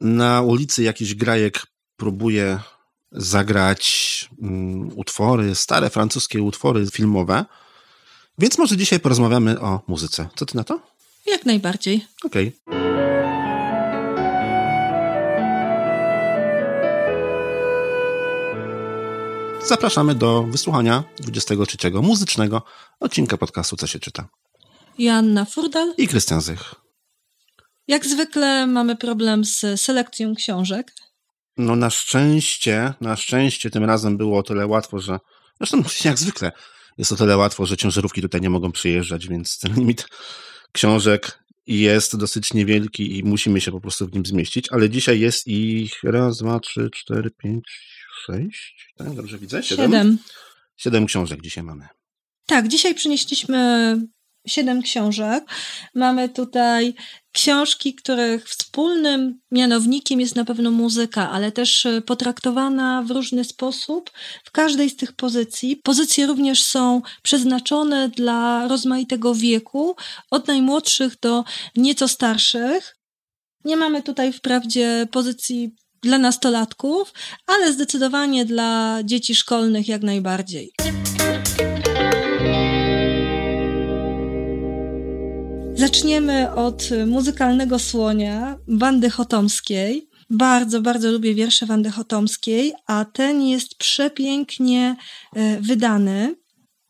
na ulicy jakiś grajek próbuje zagrać um, utwory, stare francuskie utwory filmowe. Więc może dzisiaj porozmawiamy o muzyce. Co ty na to? Jak najbardziej. Okej. Okay. Zapraszamy do wysłuchania 23 muzycznego odcinka podcastu Co się czyta. Joanna Furdal i Krystian Zych. Jak zwykle mamy problem z selekcją książek. No na szczęście, na szczęście tym razem było o tyle łatwo, że zresztą jak zwykle jest o tyle łatwo, że ciężarówki tutaj nie mogą przyjeżdżać, więc ten limit książek jest dosyć niewielki i musimy się po prostu w nim zmieścić, ale dzisiaj jest ich raz, dwa, trzy, cztery, pięć, sześć, tak? Dobrze widzę? Siedem. Siedem, Siedem książek dzisiaj mamy. Tak, dzisiaj przynieśliśmy siedem książek. Mamy tutaj książki, których wspólnym mianownikiem jest na pewno muzyka, ale też e, potraktowana w różny sposób w każdej z tych pozycji. Pozycje również są przeznaczone dla rozmaitego wieku, od najmłodszych do nieco starszych. Nie mamy tutaj wprawdzie pozycji dla nastolatków, ale zdecydowanie dla dzieci szkolnych jak najbardziej. Zaczniemy od muzykalnego słonia Wandy Chotomskiej. Bardzo, bardzo lubię wiersze Wandy Chotomskiej, a ten jest przepięknie e, wydany.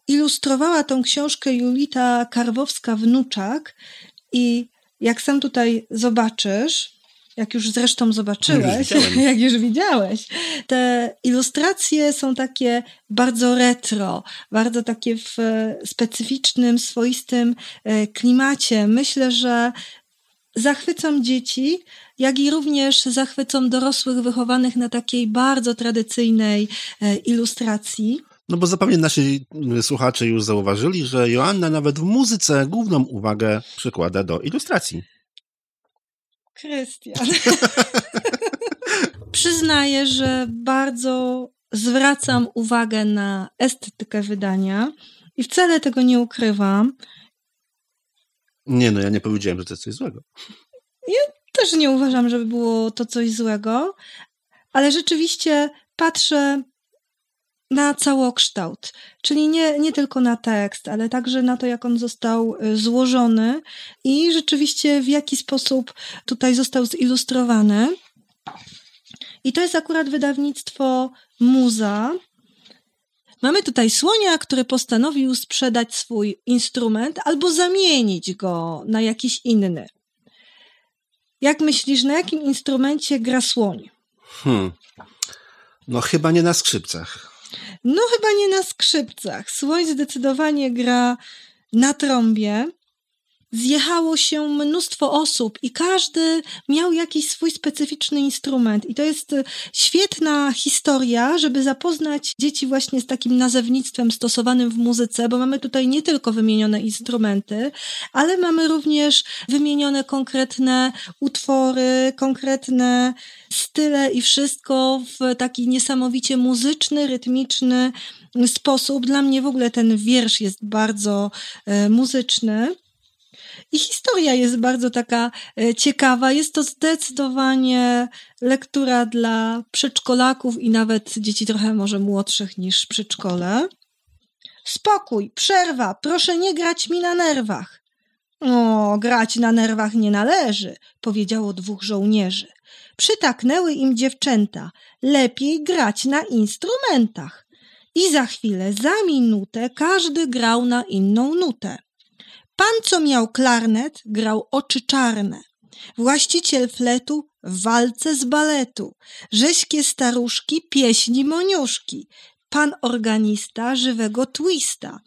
Ilustrowała tą książkę Julita Karwowska-Wnuczak i jak sam tutaj zobaczysz, jak już zresztą zobaczyłeś, już jak już widziałeś, te ilustracje są takie bardzo retro, bardzo takie w specyficznym, swoistym e, klimacie. Myślę, że zachwycą dzieci, jak i również zachwycą dorosłych wychowanych na takiej bardzo tradycyjnej e, ilustracji. No bo zapewne nasi słuchacze już zauważyli, że Joanna nawet w muzyce główną uwagę przykłada do ilustracji. Krystian. Przyznaję, że bardzo zwracam uwagę na estetykę wydania i wcale tego nie ukrywam. Nie, no ja nie powiedziałem, że to jest coś złego. Ja też nie uważam, żeby było to coś złego, ale rzeczywiście patrzę na całokształt, czyli nie, nie tylko na tekst, ale także na to, jak on został y, złożony i rzeczywiście w jaki sposób tutaj został zilustrowany. I to jest akurat wydawnictwo Muza. Mamy tutaj słonia, który postanowił sprzedać swój instrument albo zamienić go na jakiś inny. Jak myślisz, na jakim instrumencie gra słoń? Hmm. No chyba nie na skrzypcach. No chyba nie na skrzypcach. Słoń zdecydowanie gra na trąbie zjechało się mnóstwo osób i każdy miał jakiś swój specyficzny instrument. I to jest e, świetna historia, żeby zapoznać dzieci właśnie z takim nazewnictwem stosowanym w muzyce, bo mamy tutaj nie tylko wymienione instrumenty, ale mamy również wymienione konkretne utwory, konkretne style i wszystko w taki niesamowicie muzyczny, rytmiczny sposób. Dla mnie w ogóle ten wiersz jest bardzo e, muzyczny. I historia jest bardzo taka e, ciekawa. Jest to zdecydowanie lektura dla przedszkolaków i nawet dzieci trochę może młodszych niż przedszkole. Spokój, przerwa, proszę nie grać mi na nerwach. O, grać na nerwach nie należy, powiedziało dwóch żołnierzy. Przytaknęły im dziewczęta. Lepiej grać na instrumentach. I za chwilę, za minutę, każdy grał na inną nutę. Pan, co miał klarnet, grał oczy czarne. Właściciel fletu w walce z baletu. Rześkie staruszki pieśni moniuszki. Pan organista żywego twista.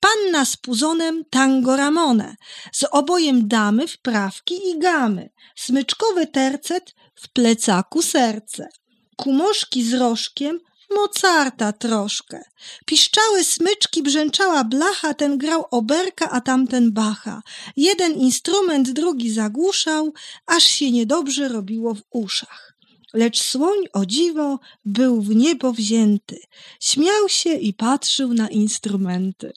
Panna z puzonem tango ramone. Z obojem damy wprawki i gamy. Smyczkowy tercet w plecaku serce. Kumoszki z rożkiem Mozarta troszkę. Piszczały smyczki, brzęczała blacha, ten grał oberka, a tamten bacha. Jeden instrument, drugi zagłuszał, aż się niedobrze robiło w uszach. Lecz słoń, o dziwo, był w niebo wzięty. Śmiał się i patrzył na instrumenty.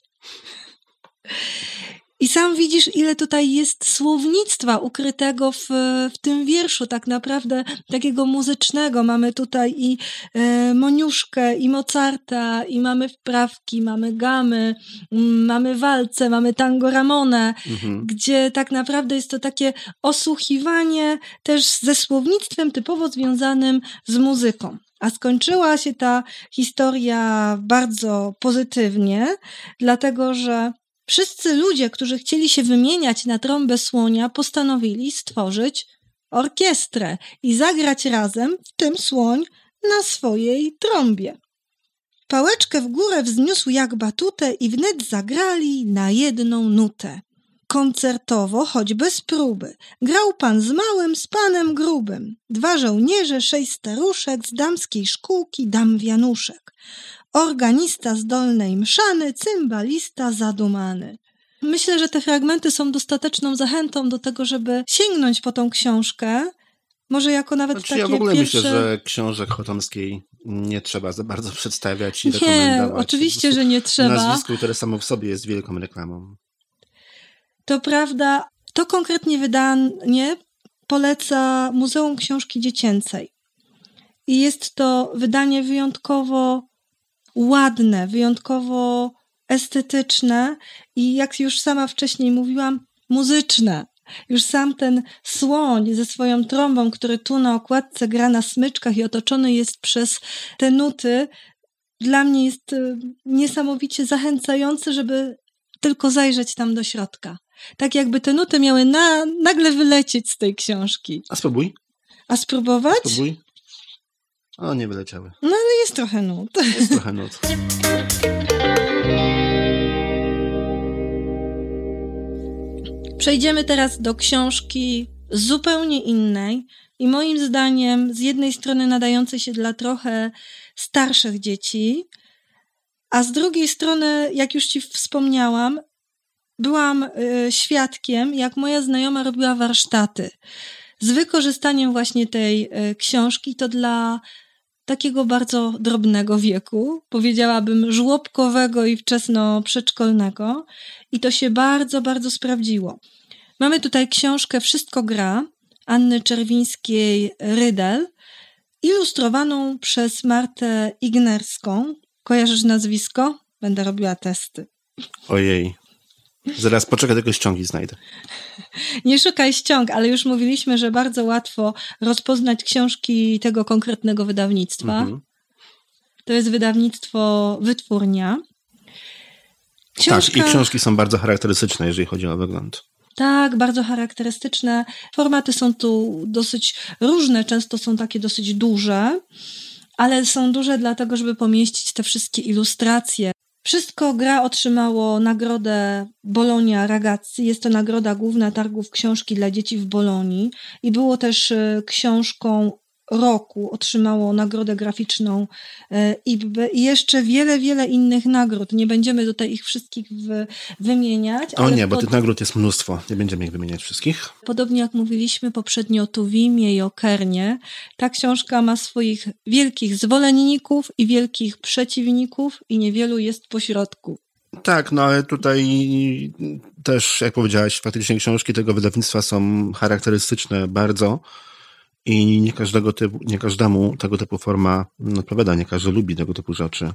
I sam widzisz, ile tutaj jest słownictwa ukrytego w, w tym wierszu, tak naprawdę takiego muzycznego. Mamy tutaj i e, Moniuszkę, i Mozarta, i mamy wprawki, mamy gamy, m, mamy walce, mamy tango Ramone, Mhm. gdzie tak naprawdę jest to takie osłuchiwanie też ze słownictwem typowo związanym z muzyką. A skończyła się ta historia bardzo pozytywnie, dlatego że wszyscy ludzie, którzy chcieli się wymieniać na trąbę słonia, postanowili stworzyć orkiestrę i zagrać razem, w tym słoń, na swojej trąbie. Pałeczkę w górę wzniósł jak batutę i wnet zagrali na jedną nutę. Koncertowo, choć bez próby. Grał pan z małym, z panem grubym. Dwa żołnierze, sześć staruszek, z damskiej szkółki dam wianuszek. Organista z dolnej mszany, cymbalista zadumany. Myślę, że te fragmenty są dostateczną zachętą do tego, żeby sięgnąć po tą książkę. Może jako nawet Znaczy, takie ja w ogóle pierwsze... myślę, że książek Chotomskiej nie trzeba za bardzo przedstawiać i Nie, rekomendować. oczywiście, że nie trzeba. Nazwisko, które samo w sobie jest wielką reklamą. To prawda, to konkretnie wydanie poleca Muzeum Książki Dziecięcej. I jest to wydanie wyjątkowo ładne, wyjątkowo estetyczne i jak już sama wcześniej mówiłam, muzyczne. Już sam ten słoń ze swoją trąbą, który tu na okładce gra na smyczkach i otoczony jest przez te nuty, dla mnie jest y, niesamowicie zachęcający, żeby tylko zajrzeć tam do środka. Tak jakby te nuty miały na, nagle wylecieć z tej książki. A spróbuj, A spróbować? spróbuj. O, nie wyleciały. No ale jest trochę nut. Jest trochę nut. Przejdziemy teraz do książki zupełnie innej i moim zdaniem z jednej strony nadającej się dla trochę starszych dzieci, a z drugiej strony, jak już ci wspomniałam, byłam y, świadkiem, jak moja znajoma robiła warsztaty z wykorzystaniem właśnie tej y, książki. To dla takiego bardzo drobnego wieku, powiedziałabym żłobkowego i wczesno-przedszkolnego. I to się bardzo, bardzo sprawdziło. Mamy tutaj książkę Wszystko gra Anny Czerwińskiej-Rydel, ilustrowaną przez Martę Ignerską. Kojarzysz nazwisko? Będę robiła testy. Ojej. Zaraz poczekaj, tylko ściągi znajdę. Nie szukaj ściąg, ale już mówiliśmy, że bardzo łatwo rozpoznać książki tego konkretnego wydawnictwa. Mhm. To jest wydawnictwo Wytwórnia. Tak, i książki są bardzo charakterystyczne, jeżeli chodzi o wygląd. Tak, bardzo charakterystyczne. Formaty są tu dosyć różne, często są takie dosyć duże, ale są duże dlatego, żeby pomieścić te wszystkie ilustracje. Wszystko gra otrzymało nagrodę Bologna Ragazzi. Jest to nagroda główna targów książki dla dzieci w Bolonii i było też e, książką roku. Otrzymało nagrodę graficzną e, i jeszcze wiele, wiele innych nagród. Nie będziemy tutaj ich wszystkich w, wymieniać. O nie, bo pod- tych nagród jest mnóstwo. Nie będziemy ich wymieniać wszystkich. Podobnie jak mówiliśmy poprzednio o Tuwimie i o Kernie, ta książka ma swoich wielkich zwolenników i wielkich przeciwników i niewielu jest pośrodku. Tak, no ale tutaj też, jak powiedziałaś, faktycznie książki tego wydawnictwa są charakterystyczne bardzo i nie, każdego typu, nie każdemu tego typu forma odpowiada, nie każdy lubi tego typu rzeczy.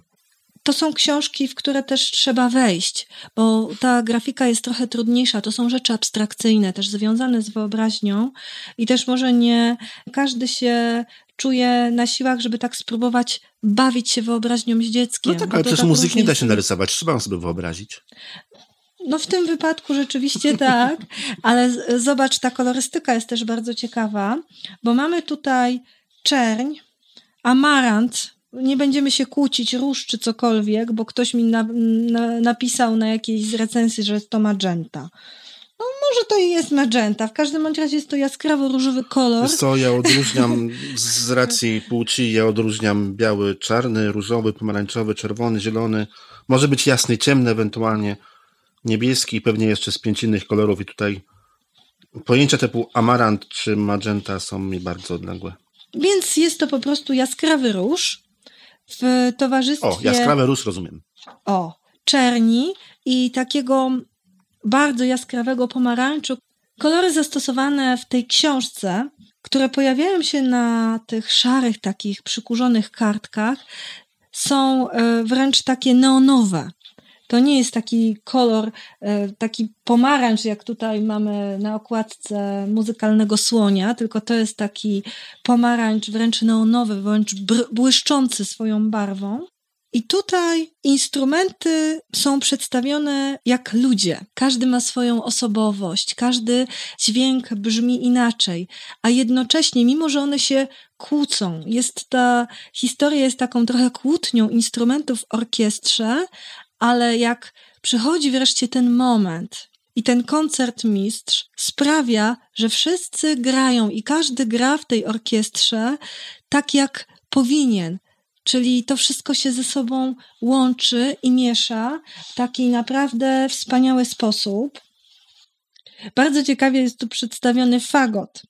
To są książki, w które też trzeba wejść, bo ta grafika jest trochę trudniejsza. To są rzeczy abstrakcyjne, też związane z wyobraźnią i też może nie każdy się czuje na siłach, żeby tak spróbować bawić się wyobraźnią z dzieckiem. No tak, ale przecież tak muzyki nie da się narysować, trzeba ją sobie wyobrazić. No w tym wypadku rzeczywiście tak, ale zobacz, ta kolorystyka jest też bardzo ciekawa, bo mamy tutaj czerń, amarant, nie będziemy się kłócić, róż czy cokolwiek, bo ktoś mi na, na, napisał na jakiejś z recenzji, że jest to magenta. No może to i jest magenta, w każdym bądź razie jest to jaskrawo różowy kolor. Wiesz co, ja odróżniam z racji płci, ja odróżniam biały, czarny, różowy, pomarańczowy, czerwony, zielony. Może być jasny, ciemny, ewentualnie niebieski, pewnie jeszcze z pięć innych kolorów i tutaj pojęcia typu amarant czy magenta są mi bardzo odległe. Więc jest to po prostu jaskrawy róż w towarzystwie... O, jaskrawy róż rozumiem. o, czerni i takiego bardzo jaskrawego pomarańczu. Kolory zastosowane w tej książce, które pojawiają się na tych szarych, takich przykurzonych kartkach, są e, wręcz takie neonowe. To nie jest taki kolor, e, taki pomarańcz, jak tutaj mamy na okładce muzykalnego słonia, tylko to jest taki pomarańcz wręcz neonowy, wręcz błyszczący swoją barwą. I tutaj instrumenty są przedstawione jak ludzie. Każdy ma swoją osobowość, każdy dźwięk brzmi inaczej, a jednocześnie, mimo że one się kłócą, jest ta historia jest taką trochę kłótnią instrumentów w orkiestrze, ale jak przychodzi wreszcie ten moment i ten koncertmistrz sprawia, że wszyscy grają i każdy gra w tej orkiestrze tak jak powinien, Czyli to wszystko się ze sobą łączy i miesza w taki naprawdę wspaniały sposób. Bardzo ciekawie jest tu przedstawiony fagot.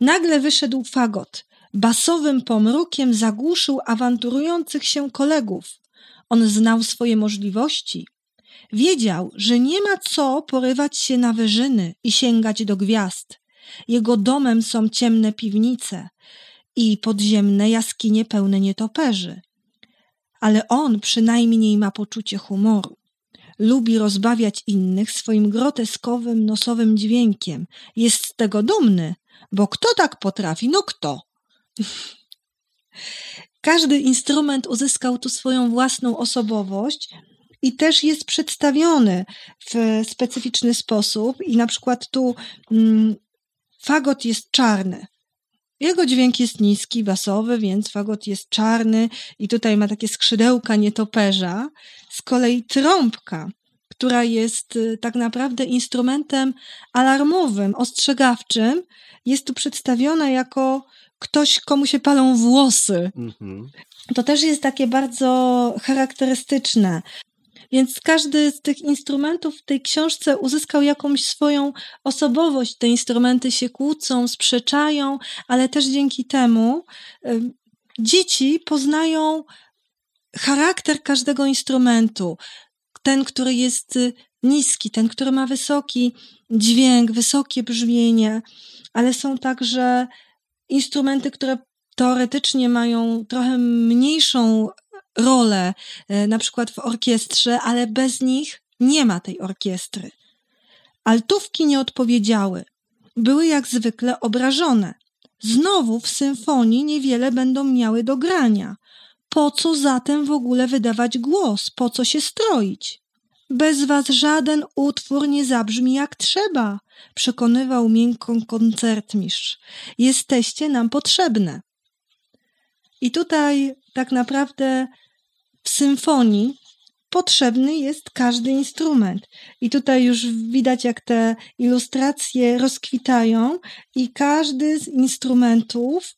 Nagle wyszedł fagot. Basowym pomrukiem zagłuszył awanturujących się kolegów. On znał swoje możliwości. Wiedział, że nie ma co porywać się na wyżyny i sięgać do gwiazd. Jego domem są ciemne piwnice i podziemne jaskinie pełne nietoperzy. Ale on przynajmniej ma poczucie humoru. Lubi rozbawiać innych swoim groteskowym, nosowym dźwiękiem. Jest z tego dumny, bo kto tak potrafi? No kto? Każdy instrument uzyskał tu swoją własną osobowość i też jest przedstawiony w specyficzny sposób. I na przykład tu mm, fagot jest czarny. Jego dźwięk jest niski, basowy, więc fagot jest czarny i tutaj ma takie skrzydełka nietoperza. Z kolei trąbka, która jest y, tak naprawdę instrumentem alarmowym, ostrzegawczym, jest tu przedstawiona jako ktoś, komu się palą włosy. Mhm. To też jest takie bardzo charakterystyczne. Więc każdy z tych instrumentów w tej książce uzyskał jakąś swoją osobowość. Te instrumenty się kłócą, sprzeczają, ale też dzięki temu dzieci poznają charakter każdego instrumentu. Ten, który jest y, niski, ten, który ma wysoki dźwięk, wysokie brzmienie, ale są także instrumenty, które teoretycznie mają trochę mniejszą rolę, e, na przykład w orkiestrze, ale bez nich nie ma tej orkiestry. Altówki nie odpowiedziały. Były jak zwykle obrażone. Znowu w symfonii niewiele będą miały do grania. Po co zatem w ogóle wydawać głos? Po co się stroić? Bez was żaden utwór nie zabrzmi jak trzeba, przekonywał miękko koncertmistrz. Jesteście nam potrzebne. I tutaj tak naprawdę w symfonii potrzebny jest każdy instrument. I tutaj już widać, jak te ilustracje rozkwitają, i każdy z instrumentów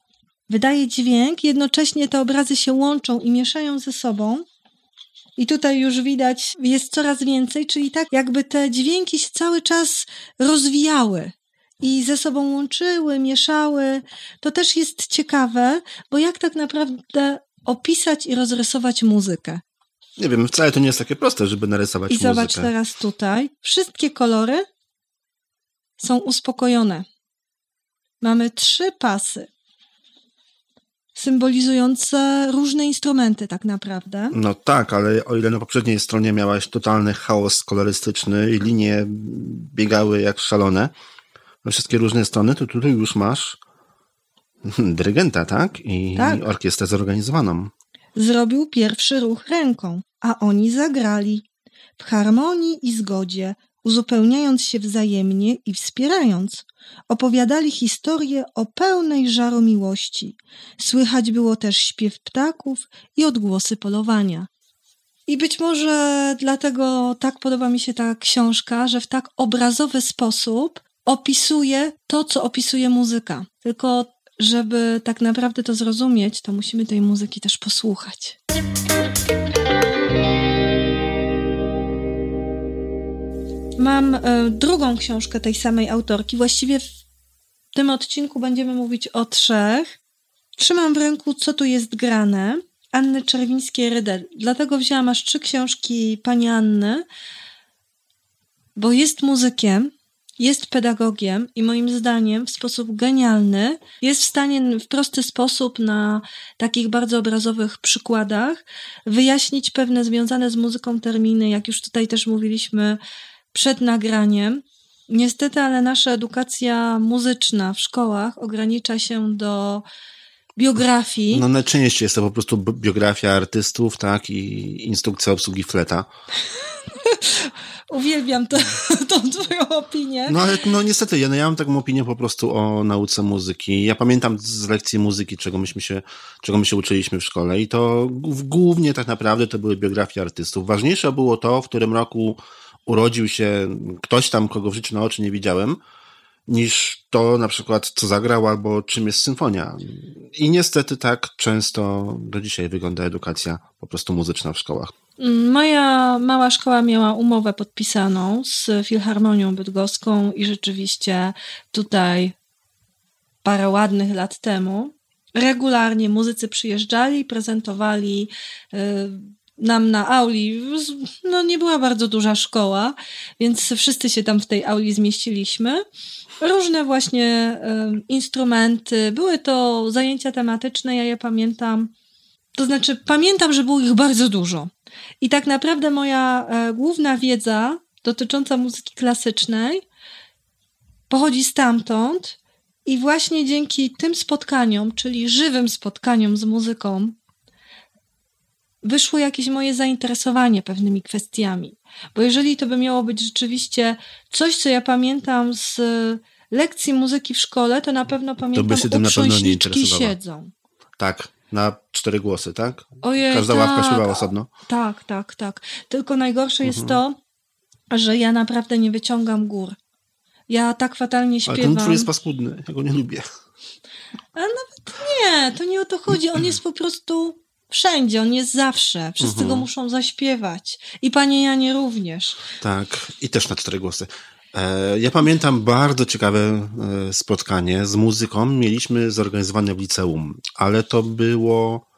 wydaje dźwięk, jednocześnie te obrazy się łączą i mieszają ze sobą. I tutaj już widać, jest coraz więcej, czyli tak, jakby te dźwięki się cały czas rozwijały i ze sobą łączyły, mieszały. To też jest ciekawe, bo jak tak naprawdę opisać i rozrysować muzykę. Nie wiem, wcale to nie jest takie proste, żeby narysować I muzykę. I zobacz teraz tutaj. Wszystkie kolory są uspokojone. Mamy trzy pasy symbolizujące różne instrumenty tak naprawdę. No tak, ale o ile na poprzedniej stronie miałaś totalny chaos kolorystyczny i linie biegały jak szalone we wszystkie różne strony, to tutaj już masz dyrygenta, tak? I tak. orkiestrę zorganizowaną. Zrobił pierwszy ruch ręką, a oni zagrali. W harmonii i zgodzie, uzupełniając się wzajemnie i wspierając, opowiadali historię o pełnej żaru miłości. Słychać było też śpiew ptaków i odgłosy polowania. I być może dlatego tak podoba mi się ta książka, że w tak obrazowy sposób opisuje to, co opisuje muzyka. Tylko żeby tak naprawdę to zrozumieć, to musimy tej muzyki też posłuchać. Mam e, drugą książkę tej samej autorki. Właściwie w tym odcinku będziemy mówić o trzech. Trzymam w ręku, co tu jest grane. Anny Czerwińskiej-Rydel. Dlatego wzięłam aż trzy książki pani Anny. bo jest muzykiem, jest pedagogiem i moim zdaniem w sposób genialny jest w stanie w prosty sposób na takich bardzo obrazowych przykładach wyjaśnić pewne związane z muzyką terminy, jak już tutaj też mówiliśmy przed nagraniem. Niestety, ale nasza edukacja muzyczna w szkołach ogranicza się do biografii. No najczęściej jest to po prostu biografia artystów, tak, i instrukcja obsługi fleta. Uwielbiam to, tą twoją opinię. No ale no niestety, ja, no, ja mam taką opinię po prostu o nauce muzyki. Ja pamiętam z lekcji muzyki, czego myśmy się, czego my się uczyliśmy w szkole i to głównie tak naprawdę to były biografie artystów. Ważniejsze było to, w którym roku urodził się ktoś tam, kogo w życiu na oczy nie widziałem, niż to na przykład, co zagrał, albo czym jest symfonia. I niestety tak często do dzisiaj wygląda edukacja po prostu muzyczna w szkołach. Moja mała szkoła miała umowę podpisaną z Filharmonią Bydgoską i rzeczywiście tutaj parę ładnych lat temu regularnie muzycy przyjeżdżali, prezentowali y, nam na auli, no nie była bardzo duża szkoła, więc wszyscy się tam w tej auli zmieściliśmy. Różne właśnie y, instrumenty, były to zajęcia tematyczne, ja je pamiętam. To znaczy, pamiętam, że było ich bardzo dużo. I tak naprawdę moja e, główna wiedza dotycząca muzyki klasycznej pochodzi stamtąd i właśnie dzięki tym spotkaniom, czyli żywym spotkaniom z muzyką, wyszło jakieś moje zainteresowanie pewnymi kwestiami. Bo jeżeli to by miało być rzeczywiście coś, co ja pamiętam z lekcji muzyki w szkole, to na pewno pamiętam to by się tym na pewno nie siedzą. Tak, na cztery głosy, tak? Ojej, Każda tak, ławka śpiewała osobno. Tak, tak, tak. Tylko najgorsze mhm. jest to, że ja naprawdę nie wyciągam gór. Ja tak fatalnie śpiewam. Ale ten twój jest paskudny, ja go nie lubię. Ale nawet nie, to nie o to chodzi. On jest po prostu wszędzie, on jest zawsze. Wszyscy mhm. go muszą zaśpiewać. I panie Janie również. Tak, i też na cztery głosy. E, ja pamiętam bardzo ciekawe e, spotkanie z muzyką. Mieliśmy zorganizowane w liceum, ale to było.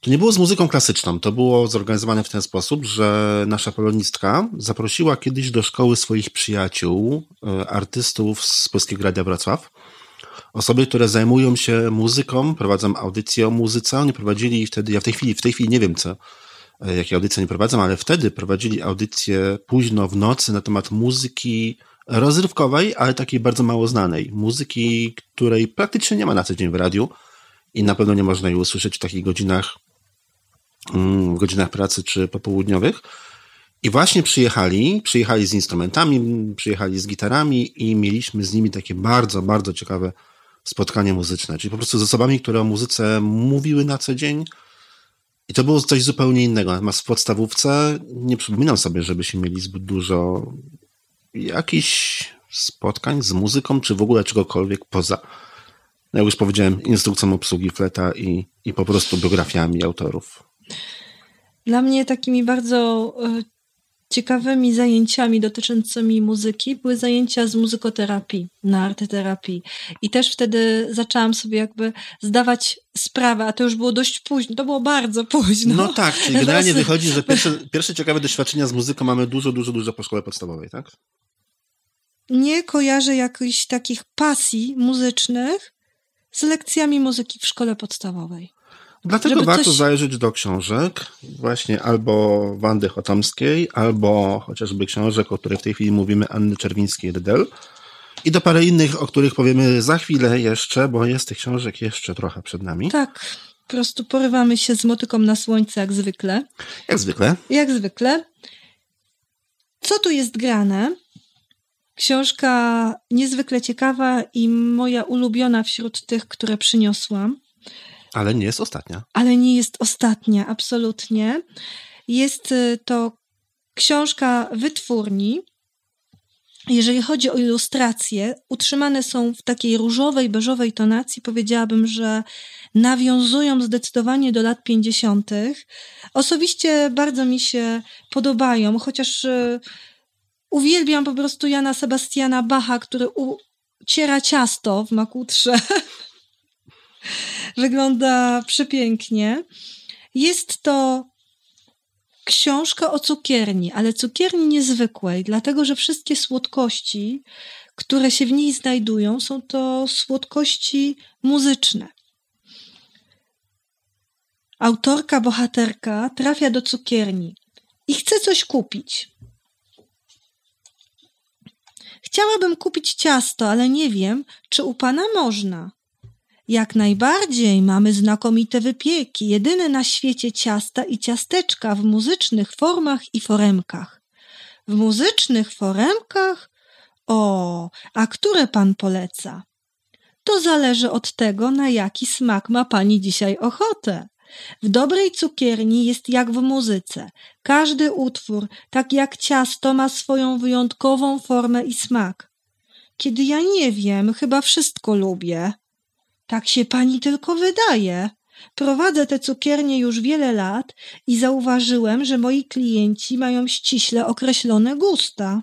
To nie było z muzyką klasyczną. To było zorganizowane w ten sposób, że nasza polonistka zaprosiła kiedyś do szkoły swoich przyjaciół, e, artystów z Polskiego Radia Wrocław. Osoby, które zajmują się muzyką, prowadzą audycję o muzyce. Oni prowadzili wtedy, ja w tej chwili, w tej chwili nie wiem co, E, jakie audycje nie prowadzą, ale wtedy prowadzili audycję późno w nocy na temat muzyki rozrywkowej, ale takiej bardzo mało znanej. Muzyki, której praktycznie nie ma na co dzień w radiu i na pewno nie można jej usłyszeć w takich godzinach, mm, w godzinach pracy czy popołudniowych. I właśnie przyjechali, przyjechali z instrumentami, przyjechali z gitarami i mieliśmy z nimi takie bardzo, bardzo ciekawe spotkanie muzyczne. Czyli po prostu z osobami, które o muzyce mówiły na co dzień, i to było coś zupełnie innego. Natomiast w podstawówce nie przypominam sobie, żebyśmy mieli zbyt dużo jakichś spotkań z muzyką, czy w ogóle czegokolwiek poza, jak już powiedziałem, instrukcją obsługi fleta i, i po prostu biografiami autorów. Dla mnie takimi bardzo e, ciekawymi zajęciami dotyczącymi muzyki były zajęcia z muzykoterapii, na arteterapii. I też wtedy zaczęłam sobie jakby zdawać sprawę, a to już było dość późno, to było bardzo późno. No tak, czyli generalnie wychodzi, że pierwsze, pierwsze ciekawe doświadczenia z muzyką mamy dużo, dużo, dużo po szkole podstawowej, tak? Nie kojarzę jakichś takich pasji muzycznych z lekcjami muzyki w szkole podstawowej. Dlatego warto coś... zajrzeć do książek, właśnie albo Wandy Chotomskiej, albo chociażby książek, o których w tej chwili mówimy, Anny Czerwińskiej-Rydel. I do parę innych, o których powiemy za chwilę jeszcze, bo jest tych książek jeszcze trochę przed nami. Tak, po prostu porywamy się z motyką na słońce, jak zwykle. Jak zwykle. Jak zwykle. Co tu jest grane? Książka niezwykle ciekawa i moja ulubiona wśród tych, które przyniosłam. Ale nie jest ostatnia. Ale nie jest ostatnia, absolutnie. Jest y, to książka wytwórni. Jeżeli chodzi o ilustracje, utrzymane są w takiej różowej, beżowej tonacji. Powiedziałabym, że nawiązują zdecydowanie do lat 50. Osobiście bardzo mi się podobają, chociaż y, uwielbiam po prostu Jana Sebastiana Bacha, który uciera ciasto w makutrze. Wygląda przepięknie. Jest to książka o cukierni, ale cukierni niezwykłej, dlatego że wszystkie słodkości, które się w niej znajdują, są to słodkości muzyczne. Autorka, bohaterka trafia do cukierni i chce coś kupić. Chciałabym kupić ciasto, ale nie wiem, czy u pana można. Jak najbardziej mamy znakomite wypieki, jedyne na świecie ciasta i ciasteczka w muzycznych formach i foremkach. W muzycznych foremkach? O, a które pan poleca? To zależy od tego, na jaki smak ma pani dzisiaj ochotę. W dobrej cukierni jest jak w muzyce. Każdy utwór, tak jak ciasto, ma swoją wyjątkową formę i smak. Kiedy ja nie wiem, chyba wszystko lubię. Tak się pani tylko wydaje. Prowadzę tę cukiernię już wiele lat i zauważyłem, że moi klienci mają ściśle określone gusta.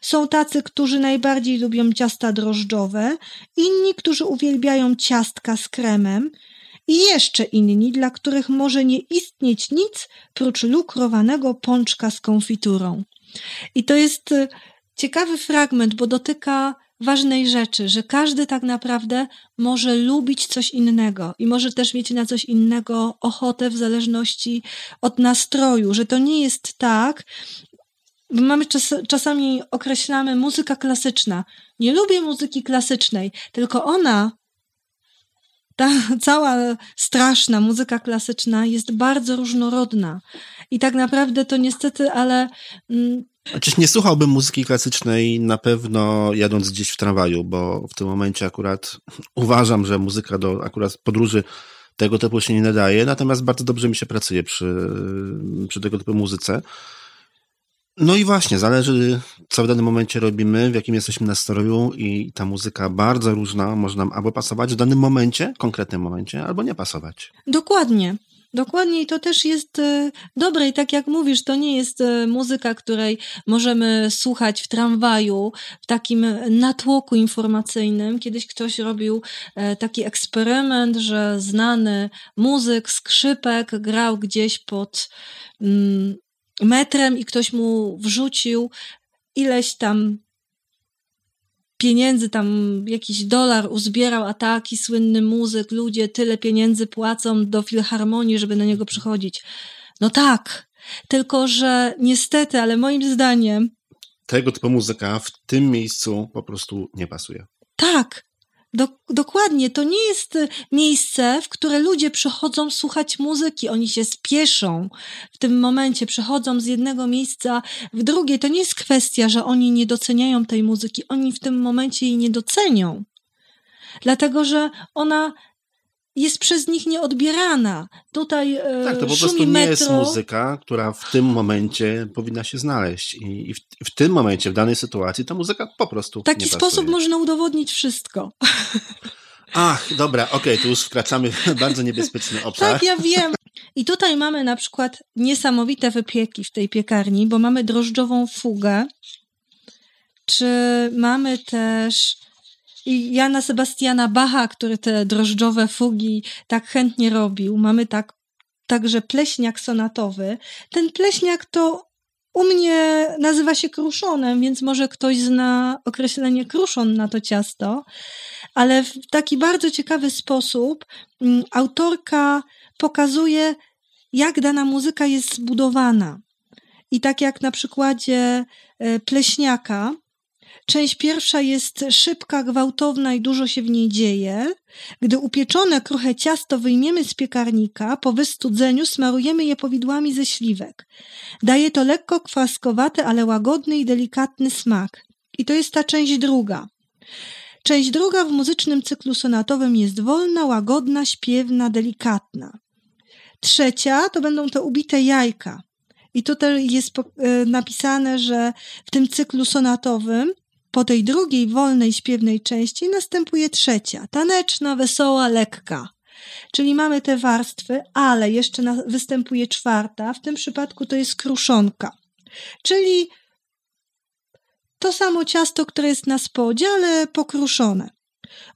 Są tacy, którzy najbardziej lubią ciasta drożdżowe, inni, którzy uwielbiają ciastka z kremem i jeszcze inni, dla których może nie istnieć nic prócz lukrowanego pączka z konfiturą. I to jest y, ciekawy fragment, bo dotyka ważnej rzeczy, że każdy tak naprawdę może lubić coś innego i może też mieć na coś innego ochotę w zależności od nastroju, że to nie jest tak, bo mamy czas, czasami określamy muzyka klasyczna. Nie lubię muzyki klasycznej, tylko ona ta cała straszna muzyka klasyczna jest bardzo różnorodna. I tak naprawdę to niestety, ale. Chociaż nie słuchałbym muzyki klasycznej na pewno jadąc gdzieś w tramwaju, bo w tym momencie akurat uważam, że muzyka do akurat podróży tego typu się nie nadaje, natomiast bardzo dobrze mi się pracuje przy, przy tego typu muzyce. No i właśnie, zależy, co w danym momencie robimy, w jakim jesteśmy nastroju i ta muzyka bardzo różna może nam albo pasować w danym momencie, konkretnym momencie, albo nie pasować. Dokładnie. Dokładnie i to też jest e, dobre i tak jak mówisz, to nie jest e, muzyka, której możemy słuchać w tramwaju, w takim natłoku informacyjnym. Kiedyś ktoś robił e, taki eksperyment, że znany muzyk, skrzypek grał gdzieś pod mm, metrem i ktoś mu wrzucił ileś tam pieniędzy, tam jakiś dolar uzbierał, a taki słynny muzyk, ludzie tyle pieniędzy płacą do filharmonii, żeby na niego przychodzić. No tak, tylko że niestety, ale moim zdaniem. Tego typu muzyka w tym miejscu po prostu nie pasuje. Tak, do, dokładnie, to nie jest e, miejsce, w które ludzie przychodzą słuchać muzyki. Oni się spieszą w tym momencie, przechodzą z jednego miejsca w drugie. To nie jest kwestia, że oni nie doceniają tej muzyki. Oni w tym momencie jej nie docenią. Dlatego, że ona jest przez nich nieodbierana. Tutaj e, Tak, to po prostu nie jest muzyka, która w tym momencie powinna się znaleźć. I w, w tym momencie, w danej sytuacji, ta muzyka po prostu. W taki nie sposób pasuje. można udowodnić wszystko. Ach, dobra, okej, okay, tu już wkraczamy w bardzo niebezpieczny obszar. Tak, ja wiem. I tutaj mamy na przykład niesamowite wypieki w tej piekarni, bo mamy drożdżową fugę, czy mamy też Jana Sebastiana Bacha, który te drożdżowe fugi tak chętnie robił. Mamy tak, także pleśniak sonatowy. Ten pleśniak to u mnie nazywa się kruszonem, więc może ktoś zna określenie kruszon na to ciasto, ale w taki bardzo ciekawy sposób mm, autorka pokazuje, jak dana muzyka jest zbudowana. I tak jak na przykładzie e, pleśniaka, Część pierwsza jest szybka, gwałtowna i dużo się w niej dzieje. Gdy upieczone kruche ciasto wyjmiemy z piekarnika, po wystudzeniu smarujemy je powidłami ze śliwek. Daje to lekko kwaskowaty, ale łagodny i delikatny smak. I to jest ta część druga. Część druga w muzycznym cyklu sonatowym jest wolna, łagodna, śpiewna, delikatna. Trzecia to będą te ubite jajka. I tutaj jest e, napisane, że w tym cyklu sonatowym po tej drugiej wolnej, śpiewnej części następuje trzecia, taneczna, wesoła, lekka. Czyli mamy te warstwy, ale jeszcze na, występuje czwarta, w tym przypadku to jest kruszonka. Czyli to samo ciasto, które jest na spodzie, ale pokruszone.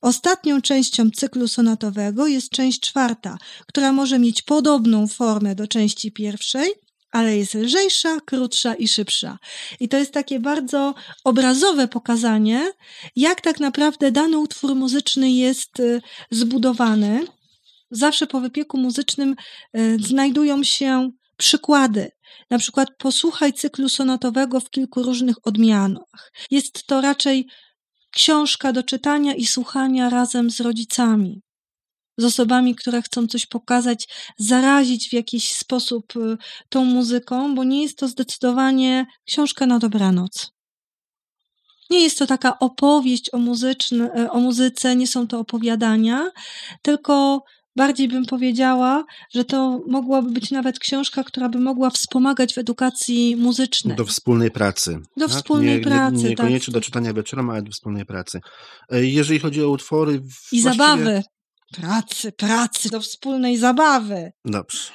Ostatnią częścią cyklu sonatowego jest część czwarta, która może mieć podobną formę do części pierwszej, ale jest lżejsza, krótsza i szybsza. I to jest takie bardzo obrazowe pokazanie, jak tak naprawdę dany utwór muzyczny jest y, zbudowany. Zawsze po wypieku muzycznym y, znajdują się przykłady. Na przykład posłuchaj cyklu sonatowego w kilku różnych odmianach. Jest to raczej książka do czytania i słuchania razem z rodzicami z osobami, które chcą coś pokazać, zarazić w jakiś sposób y, tą muzyką, bo nie jest to zdecydowanie książka na dobranoc. Nie jest to taka opowieść o, muzyczny, y, o muzyce, nie są to opowiadania, tylko bardziej bym powiedziała, że to mogłaby być nawet książka, która by mogła wspomagać w edukacji muzycznej. Do wspólnej pracy. Do tak? wspólnej nie, pracy. Nie, niekoniecznie tak. do czytania wieczorem, ale do wspólnej pracy. E, jeżeli chodzi o utwory. I zabawy. Pracy, pracy, do wspólnej zabawy. Dobrze.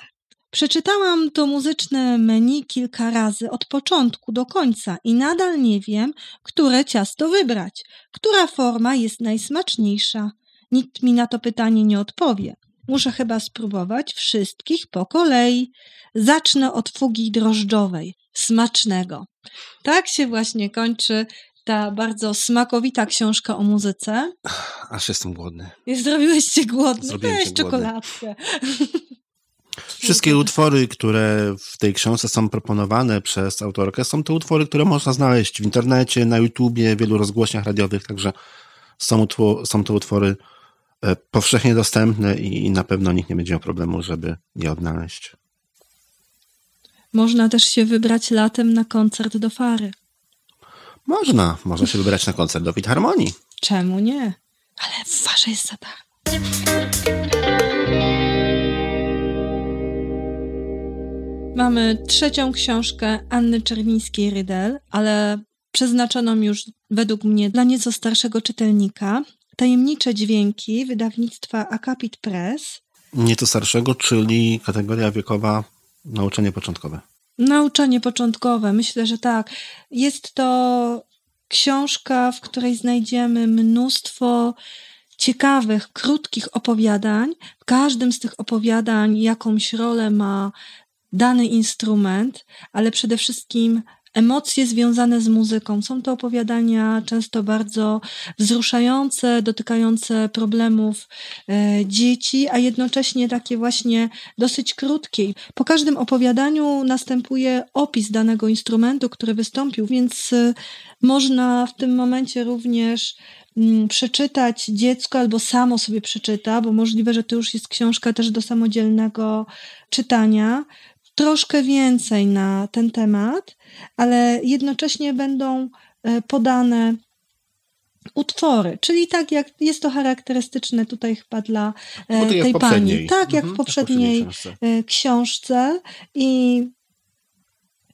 Przeczytałam to muzyczne menu kilka razy od początku do końca i nadal nie wiem, które ciasto wybrać, która forma jest najsmaczniejsza. Nikt mi na to pytanie nie odpowie. Muszę chyba spróbować wszystkich po kolei. Zacznę od fugi drożdżowej. Smacznego. Tak się właśnie kończy ta bardzo smakowita książka o muzyce. Aż jestem głodny. I zrobiłeś się głodny. Zrobiłem Weź czekoladkę. Wszystkie utwory, które w tej książce są proponowane przez autorkę, są to utwory, które można znaleźć w internecie, na YouTubie, w wielu rozgłośniach radiowych, także są, są to utwory e, powszechnie dostępne i na pewno nikt nie będzie miał problemu, żeby je odnaleźć. Można też się wybrać latem na koncert do Fary. Można. Można się wybrać na koncert do Filharmonii. Czemu nie? Ale w Farze jest za darmo. Mamy trzecią książkę Anny Czerwińskiej-Rydel, ale przeznaczoną już według mnie dla nieco starszego czytelnika. Tajemnicze dźwięki wydawnictwa Akapit Press. Nieco starszego, czyli kategoria wiekowa nauczanie początkowe. Nauczanie początkowe, myślę, że tak. Jest to książka, w której znajdziemy mnóstwo ciekawych, krótkich opowiadań. W każdym z tych opowiadań jakąś rolę ma dany instrument, ale przede wszystkim emocje związane z muzyką. Są to opowiadania często bardzo wzruszające, dotykające problemów e, dzieci, a jednocześnie takie właśnie dosyć krótkie. Po każdym opowiadaniu następuje opis danego instrumentu, który wystąpił, więc e, można w tym momencie również mm, przeczytać dziecko albo samo sobie przeczyta, bo możliwe, że to już jest książka też do samodzielnego czytania troszkę więcej na ten temat, ale jednocześnie będą e, podane utwory, czyli tak jak jest to charakterystyczne tutaj chyba dla e, tej pani. Tak jak w mhm, poprzedniej książce. E, książce i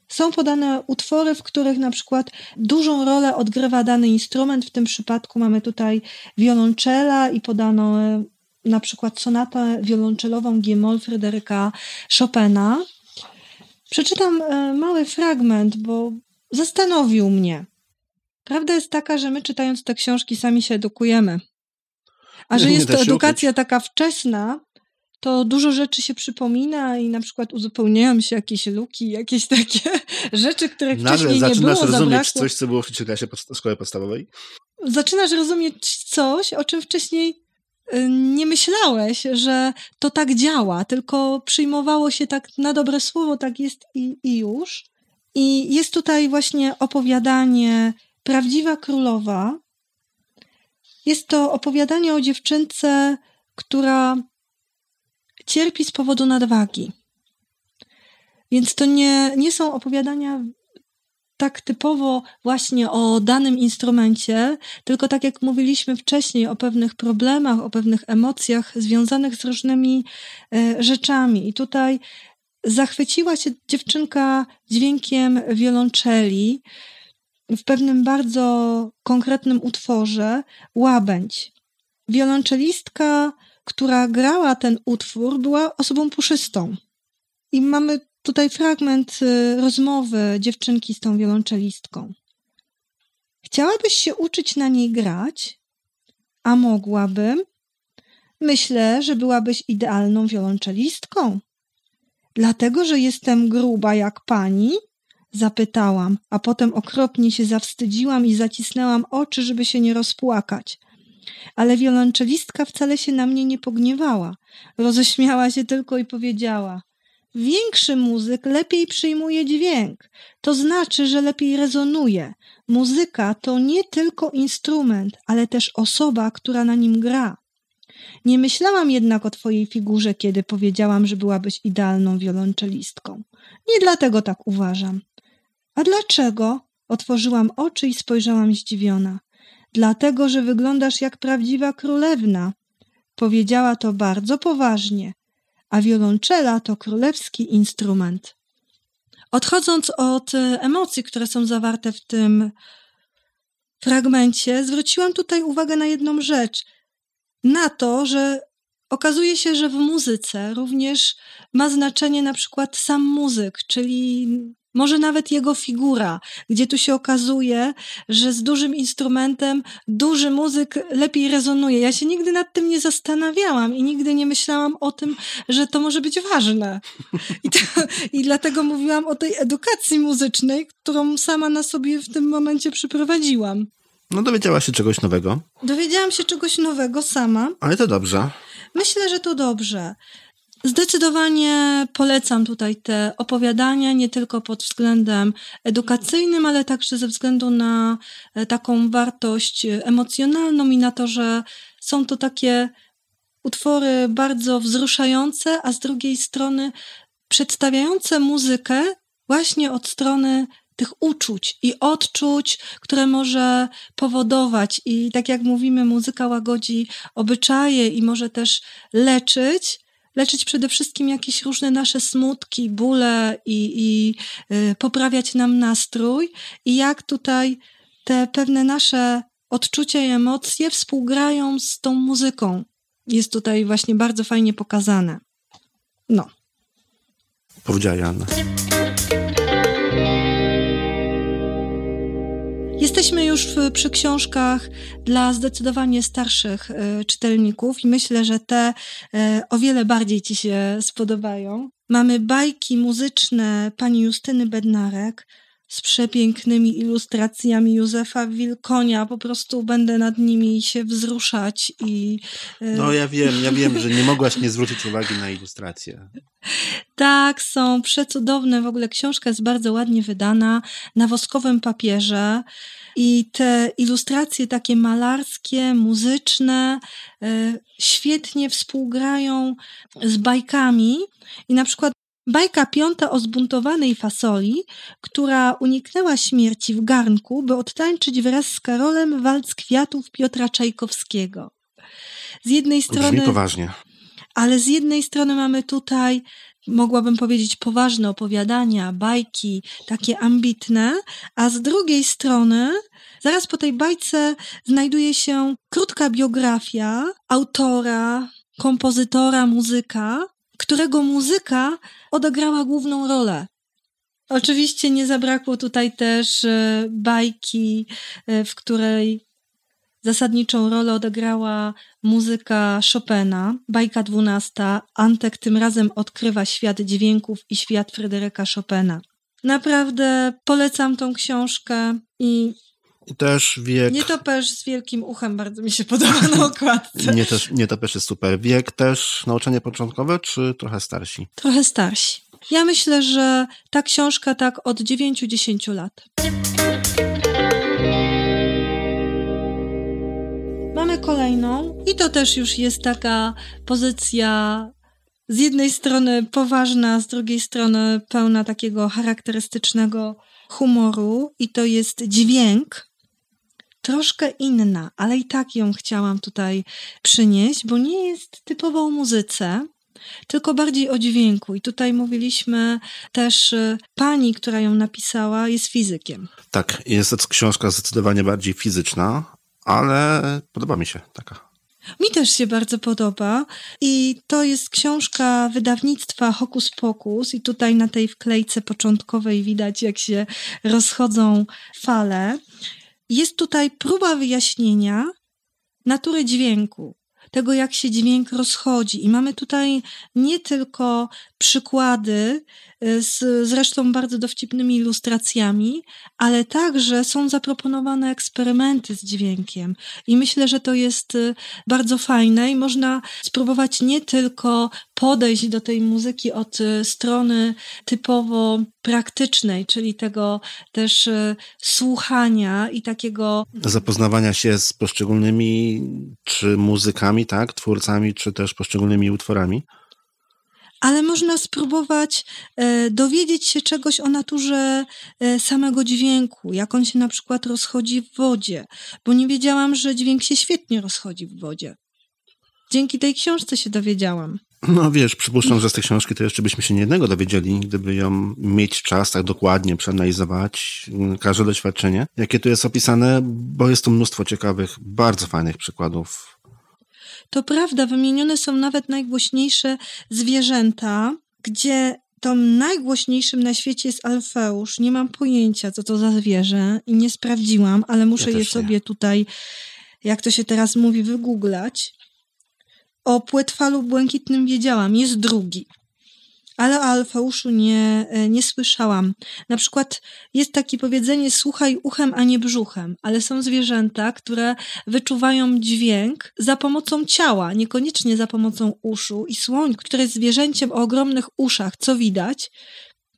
są podane utwory, w których na przykład dużą rolę odgrywa dany instrument. W tym przypadku mamy tutaj wiolonczela i podano na przykład sonatę wiolonczelową G-moll Fryderyka Chopina. Przeczytam e, mały fragment, bo zastanowił mnie. Prawda jest taka, że my czytając te książki sami się edukujemy. A że jest to edukacja taka wczesna, to dużo rzeczy się przypomina i na przykład uzupełniają się jakieś luki, jakieś takie rzeczy, których Nagle wcześniej nie było. Zaczynasz rozumieć coś, co było w trzeciej klasie szkoły podstawowej? Zaczynasz rozumieć coś, o czym wcześniej nie myślałeś, że to tak działa, tylko przyjmowało się tak na dobre słowo, tak jest i, i już. I jest tutaj właśnie opowiadanie Prawdziwa Królowa. Jest to opowiadanie o dziewczynce, która cierpi z powodu nadwagi. Więc to nie, nie są opowiadania tak typowo właśnie o danym instrumencie, tylko tak jak mówiliśmy wcześniej o pewnych problemach, o pewnych emocjach związanych z różnymi e, rzeczami. I tutaj zachwyciła się dziewczynka dźwiękiem wiolonczeli w pewnym bardzo konkretnym utworze Łabędź. Wiolonczelistka, która grała ten utwór, była osobą puszystą. I mamy tutaj fragment y, rozmowy dziewczynki z tą wiolonczelistką. Chciałabyś się uczyć na niej grać? A mogłabym? Myślę, że byłabyś idealną wiolonczelistką. Dlatego, że jestem gruba jak pani? Zapytałam, a potem okropnie się zawstydziłam i zacisnęłam oczy, żeby się nie rozpłakać. Ale wiolonczelistka wcale się na mnie nie pogniewała. Roześmiała się tylko i powiedziała: Większy muzyk lepiej przyjmuje dźwięk. To znaczy, że lepiej rezonuje. Muzyka to nie tylko instrument, ale też osoba, która na nim gra. Nie myślałam jednak o twojej figurze, kiedy powiedziałam, że byłabyś idealną wiolonczelistką. Nie dlatego tak uważam. A dlaczego? Otworzyłam oczy i spojrzałam zdziwiona. Dlatego, że wyglądasz jak prawdziwa królewna. Powiedziała to bardzo poważnie, a wiolonczela to królewski instrument. Odchodząc od e, emocji, które są zawarte w tym fragmencie, zwróciłam tutaj uwagę na jedną rzecz. Na to, że okazuje się, że w muzyce również ma znaczenie na przykład sam muzyk, czyli może nawet jego figura, gdzie tu się okazuje, że z dużym instrumentem duży muzyk lepiej rezonuje. Ja się nigdy nad tym nie zastanawiałam i nigdy nie myślałam o tym, że to może być ważne. I, to, i dlatego mówiłam o tej edukacji muzycznej, którą sama na sobie w tym momencie przyprowadziłam. No dowiedziałaś się czegoś nowego. Dowiedziałam się czegoś nowego sama. Ale to dobrze. Myślę, że to dobrze. Zdecydowanie polecam tutaj te opowiadania, nie tylko pod względem edukacyjnym, ale także ze względu na e, taką wartość emocjonalną i na to, że są to takie utwory bardzo wzruszające, a z drugiej strony przedstawiające muzykę właśnie od strony tych uczuć i odczuć, które może powodować. I tak jak mówimy, muzyka łagodzi obyczaje i może też leczyć, leczyć przede wszystkim jakieś różne nasze smutki, bóle i, i y, poprawiać nam nastrój i jak tutaj te pewne nasze odczucia i emocje współgrają z tą muzyką. Jest tutaj właśnie bardzo fajnie pokazane. No. Powiedziała Joanna. Jesteśmy już przy książkach dla zdecydowanie starszych e, czytelników i myślę, że te e, o wiele bardziej Ci się spodobają. Mamy bajki muzyczne pani Justyny Bednarek z przepięknymi ilustracjami Józefa Wilkonia. Po prostu będę nad nimi się wzruszać i... E, no ja wiem, ja wiem, że nie mogłaś nie zwrócić uwagi na ilustracje. Tak, są przecudowne. W ogóle książka jest bardzo ładnie wydana na woskowym papierze. I te ilustracje takie malarskie, muzyczne, e, świetnie współgrają z bajkami. I na przykład Bajka piąta o zbuntowanej fasoli, która uniknęła śmierci w garnku, by odtańczyć wraz z Karolem walc kwiatów Piotra Czajkowskiego. Z jednej strony. Brzmi poważnie. Ale z jednej strony mamy tutaj mogłabym powiedzieć, poważne opowiadania, bajki, takie ambitne, a z drugiej strony, zaraz po tej bajce znajduje się krótka biografia autora, kompozytora, muzyka, którego muzyka odegrała główną rolę. Oczywiście nie zabrakło tutaj też e, bajki, e, w której Zasadniczą rolę odegrała muzyka Chopina, bajka dwunasta. Antek tym razem odkrywa świat dźwięków i świat Fryderyka Chopina. Naprawdę polecam tą książkę i i też wiek. Nietoperz z wielkim uchem bardzo mi się podoba na okładce. Nie, też, nietoperz jest super. Wiek też nauczanie początkowe, czy trochę starsi? Trochę starsi. Ja myślę, że ta książka tak od 9-10 lat. Mamy kolejną i to też już jest taka pozycja z jednej strony poważna, z drugiej strony pełna takiego charakterystycznego humoru i to jest dźwięk. Troszkę inna, ale i tak ją chciałam tutaj przynieść, bo nie jest typowo o muzyce, tylko bardziej o dźwięku. I tutaj mówiliśmy też, y, pani, która ją napisała, jest fizykiem. Tak, jest to książka zdecydowanie bardziej fizyczna, ale podoba mi się taka. Mi też się bardzo podoba i to jest książka wydawnictwa Hokus Pokus i tutaj na tej wklejce początkowej widać jak się rozchodzą fale. Jest tutaj próba wyjaśnienia natury dźwięku. tego, jak się dźwięk rozchodzi. I mamy tutaj nie tylko przykłady y, z zresztą bardzo dowcipnymi ilustracjami, ale także są zaproponowane eksperymenty z dźwiękiem. I myślę, że to jest y, bardzo fajne i można spróbować nie tylko podejść do tej muzyki od y, strony typowo praktycznej, czyli tego też słuchania i takiego. Zapoznawania się z poszczególnymi czy muzykami, tak, twórcami, czy też poszczególnymi utworami ale można spróbować e, dowiedzieć się czegoś o naturze e, samego dźwięku, jak on się na przykład rozchodzi w wodzie, bo nie wiedziałam, że dźwięk się świetnie rozchodzi w wodzie. Dzięki tej książce się dowiedziałam. No wiesz, przypuszczam, że z tej książki to jeszcze byśmy się nie jednego dowiedzieli, gdyby ją mieć czas tak dokładnie przeanalizować, mm, każde doświadczenie, jakie tu jest opisane, bo jest tu mnóstwo ciekawych, bardzo fajnych przykładów to prawda, wymienione są nawet najgłośniejsze zwierzęta, gdzie tym najgłośniejszym na świecie jest Alfeusz. Nie mam pojęcia, co to za zwierzę i nie sprawdziłam, ale muszę ja je sobie tutaj, jak to się teraz mówi, wygooglać. O płetwalu błękitnym wiedziałam, jest drugi ale o Alfeuszu nie, e, nie słyszałam. Na przykład jest takie powiedzenie słuchaj uchem, a nie brzuchem, ale są zwierzęta, które wyczuwają dźwięk za pomocą ciała, niekoniecznie za pomocą uszu. I słoń, który jest zwierzęciem o ogromnych uszach, co widać,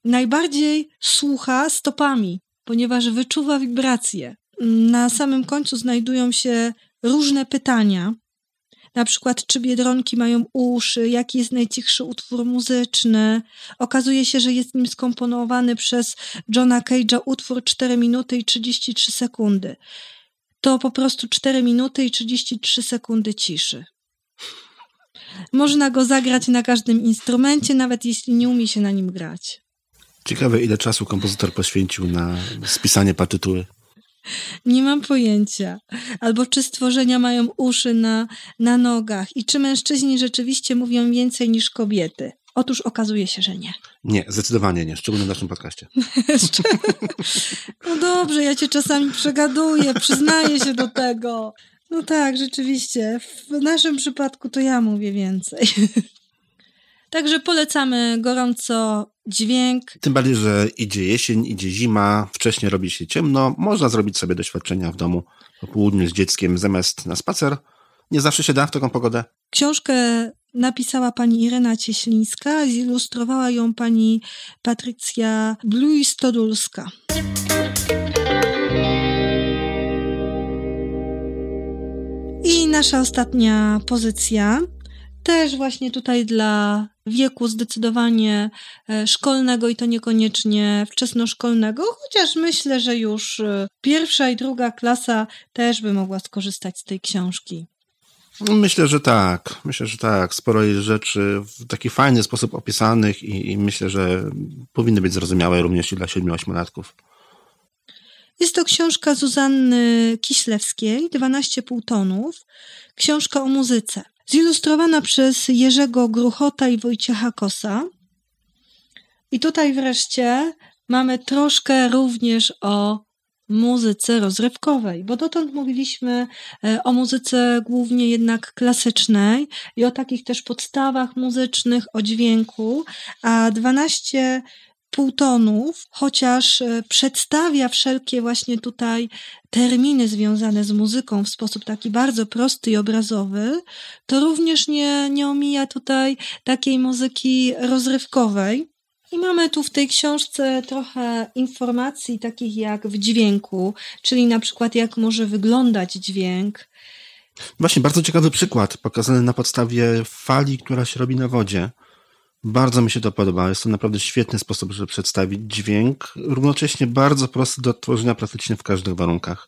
najbardziej słucha stopami, ponieważ wyczuwa wibracje. Na samym końcu znajdują się różne pytania, na przykład czy biedronki mają uszy, jaki jest najcichszy utwór muzyczny. Okazuje się, że jest nim skomponowany przez Johna Cage'a utwór 4 minuty i 33 sekundy. To po prostu 4 minuty i 33 sekundy ciszy. Można go zagrać na każdym instrumencie, nawet jeśli nie umie się na nim grać. Ciekawe, ile czasu kompozytor poświęcił na spisanie partytury. Nie mam pojęcia. Albo czy stworzenia mają uszy na, na nogach i czy mężczyźni rzeczywiście mówią więcej niż kobiety. Otóż okazuje się, że nie. Nie, zdecydowanie nie, szczególnie w naszym podcaście. no dobrze, ja cię czasami przegaduję, przyznaję się do tego. No tak, rzeczywiście. W naszym przypadku to ja mówię więcej. Także polecamy gorąco dźwięk. Tym bardziej, że idzie jesień, idzie zima, wcześniej robi się ciemno. Można zrobić sobie doświadczenia w domu po południu z dzieckiem zamiast na spacer. Nie zawsze się da w taką pogodę. Książkę napisała pani Irena Cieślińska, zilustrowała ją pani Patrycja Bluj-Stodulska. I nasza ostatnia pozycja też właśnie tutaj dla wieku zdecydowanie e, szkolnego i to niekoniecznie wczesnoszkolnego, chociaż myślę, że już e, pierwsza i druga klasa też by mogła skorzystać z tej książki. Myślę, że tak. Myślę, że tak. Sporo jest rzeczy w taki fajny sposób opisanych i, i myślę, że powinny być zrozumiałe również i dla 7-8-latków. Jest to książka Zuzanny Kiślewskiej, 12 półtonów. Książka o muzyce zilustrowana przez Jerzego Gruchota i Wojciecha Kosa. I tutaj wreszcie mamy troszkę również o muzyce rozrywkowej, bo dotąd mówiliśmy e, o muzyce głównie jednak klasycznej i o takich też podstawach muzycznych, o dźwięku, a 12 półtonów, chociaż e, przedstawia wszelkie właśnie tutaj terminy związane z muzyką w sposób taki bardzo prosty i obrazowy, to również nie, nie omija tutaj takiej muzyki rozrywkowej. I mamy tu w tej książce trochę informacji takich jak w dźwięku, czyli na przykład jak może wyglądać dźwięk. Właśnie, bardzo ciekawy przykład pokazany na podstawie fali, która się robi na wodzie. Bardzo mi się to podoba. Jest to naprawdę świetny sposób, żeby przedstawić dźwięk, równocześnie bardzo prosty do odtworzenia praktycznie w każdych warunkach.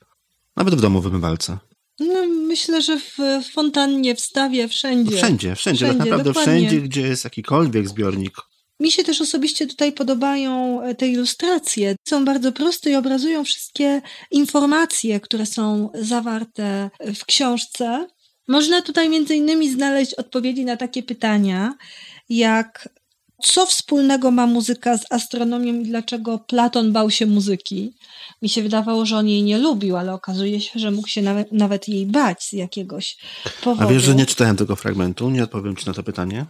Nawet w domu wymywalce. No, myślę, że w fontannie, w stawie, wszędzie. Wszędzie, wszędzie, wszędzie tak naprawdę dokładnie. wszędzie, gdzie jest jakikolwiek zbiornik. Mi się też osobiście tutaj podobają e, te ilustracje. Są bardzo proste i obrazują wszystkie informacje, które są zawarte w książce. Można tutaj między innymi znaleźć odpowiedzi na takie pytania, jak Co wspólnego ma muzyka z astronomią i dlaczego Platon bał się muzyki? Mi się wydawało, że on jej nie lubił, ale okazuje się, że mógł się nawet, nawet jej bać z jakiegoś powodu. A wiesz, że nie czytałem tego fragmentu? Nie odpowiem ci na to pytanie.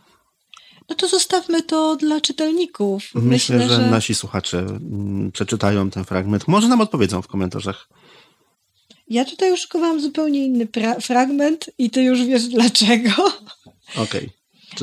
No to zostawmy to dla czytelników. Myślę, Myślę że, że, nasi słuchacze mm, przeczytają ten fragment. Może nam odpowiedzą w komentarzach. Ja tutaj już szykowałam zupełnie inny fragment i ty już wiesz dlaczego. Okej. Okay.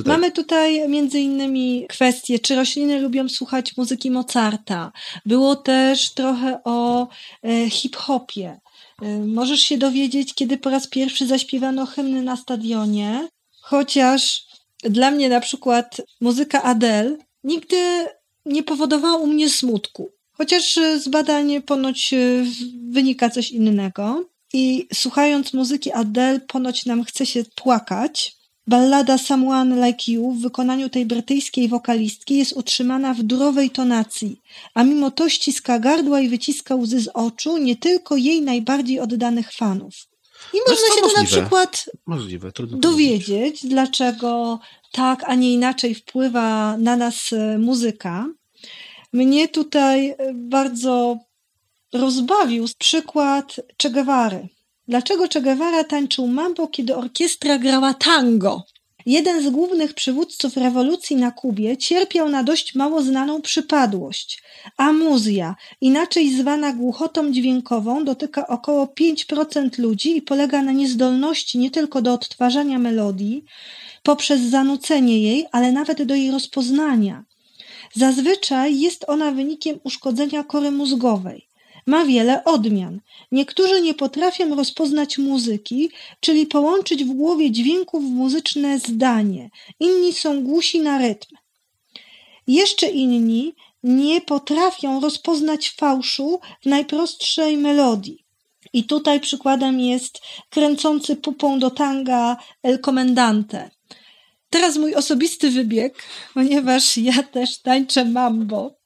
Mamy tutaj między innymi kwestię, czy rośliny lubią słuchać muzyki Mozarta. Było też trochę o e, hip-hopie. E, możesz się dowiedzieć, kiedy po raz pierwszy zaśpiewano hymny na stadionie, chociaż dla mnie na przykład muzyka Adele nigdy nie powodowała u mnie smutku. Chociaż z badań ponoć e, wynika coś innego. I słuchając muzyki Adele, ponoć nam chce się płakać. Ballada Someone Like You w wykonaniu tej brytyjskiej wokalistki jest utrzymana w durowej tonacji, a mimo to ściska gardła i wyciska łzy z oczu nie tylko jej najbardziej oddanych fanów. I można się to na przykład możliwe, dowiedzieć, powiedzieć. dlaczego tak, a nie inaczej wpływa na nas e, muzyka. Mnie tutaj e, bardzo rozbawił przykład Che Guevary. Dlaczego Che Guevara tańczył mambo, kiedy orkiestra grała tango? Jeden z głównych przywódców rewolucji na Kubie cierpiał na dość mało znaną przypadłość. Amuzja, inaczej zwana głuchotą dźwiękową, dotyka około 5% ludzi i polega na niezdolności nie tylko do odtwarzania melodii poprzez zanucenie jej, ale nawet do jej rozpoznania. Zazwyczaj jest ona wynikiem uszkodzenia kory mózgowej. Ma wiele odmian. Niektórzy nie potrafią rozpoznać muzyki, czyli połączyć w głowie dźwięków muzyczne zdanie. Inni są głusi na rytm. Jeszcze inni nie potrafią rozpoznać fałszu w najprostszej melodii. I tutaj przykładem jest kręcący pupą do tanga El Comendante. Teraz mój osobisty wybieg, ponieważ ja też tańczę mambo.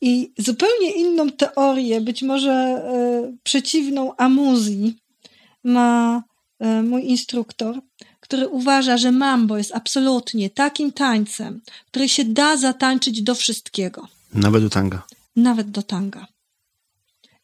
I zupełnie inną teorię, być może e, przeciwną amuzji, ma e, mój instruktor, który uważa, że mambo jest absolutnie takim tańcem, który się da zatańczyć do wszystkiego. Nawet do tanga. Nawet do tanga.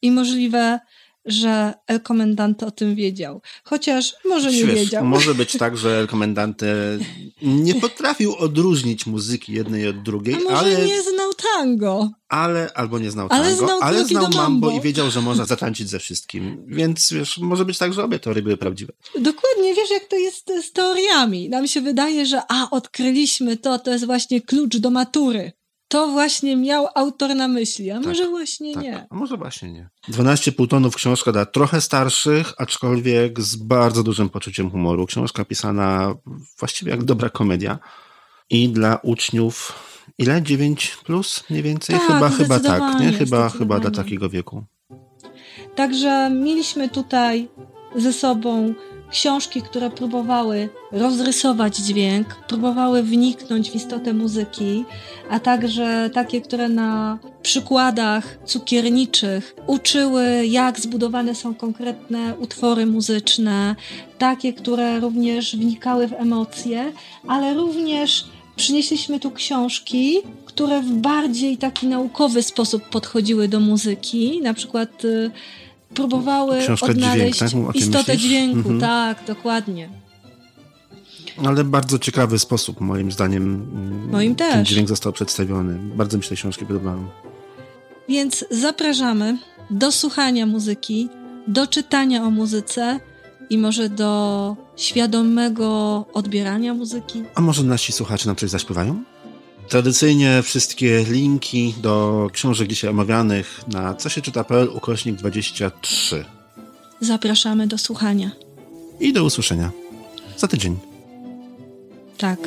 I możliwe, że El Comendante o tym wiedział. Chociaż może nie Wiesz, wiedział. Może być tak, że El Comendante nie potrafił odróżnić muzyki jednej od drugiej, A może ale... nie znał tango. Ale, albo nie znał tango, ale znał, ale znał mambo, mambo i wiedział, że można zatańczyć ze wszystkim. Więc wiesz, może być tak, że obie teorie były prawdziwe. Dokładnie, wiesz jak to jest z teoriami. Nam się wydaje, że a, odkryliśmy to, to jest właśnie klucz do matury to właśnie miał autor na myśli, a tak, może właśnie tak, nie. A może właśnie nie. 12,5 tonów książka dla trochę starszych, aczkolwiek z bardzo dużym poczuciem humoru. Książka pisana właściwie jak dobra komedia. I dla uczniów ile? 9 plus mniej więcej? Tak, chyba chyba tak, nie? Chyba, chyba dla takiego wieku. Także mieliśmy tutaj ze sobą książki, które próbowały rozrysować dźwięk, próbowały wniknąć w istotę muzyki, a także takie, które na przykładach cukierniczych uczyły, jak zbudowane są konkretne utwory muzyczne, takie, które również wnikały w emocje, ale również przynieśliśmy tu książki, które w bardziej taki naukowy sposób podchodziły do muzyki, na przykład y, próbowały Książka odnaleźć dźwięk, tak? istotę myślisz? dźwięku. Mhm. Tak, dokładnie. Ale bardzo ciekawy sposób, moim zdaniem. Mm, moim ten też. dźwięk został przedstawiony. Bardzo mi się te książki podobały. Więc zapraszamy do słuchania muzyki, do czytania o muzyce i może do świadomego odbierania muzyki. A może nasi słuchacze nam coś zaśpiewają? Tradycyjnie wszystkie linki do książek dzisiaj omawianych na co się czyta.pl ukośnik 23. Zapraszamy do słuchania. I do usłyszenia za tydzień. Tak.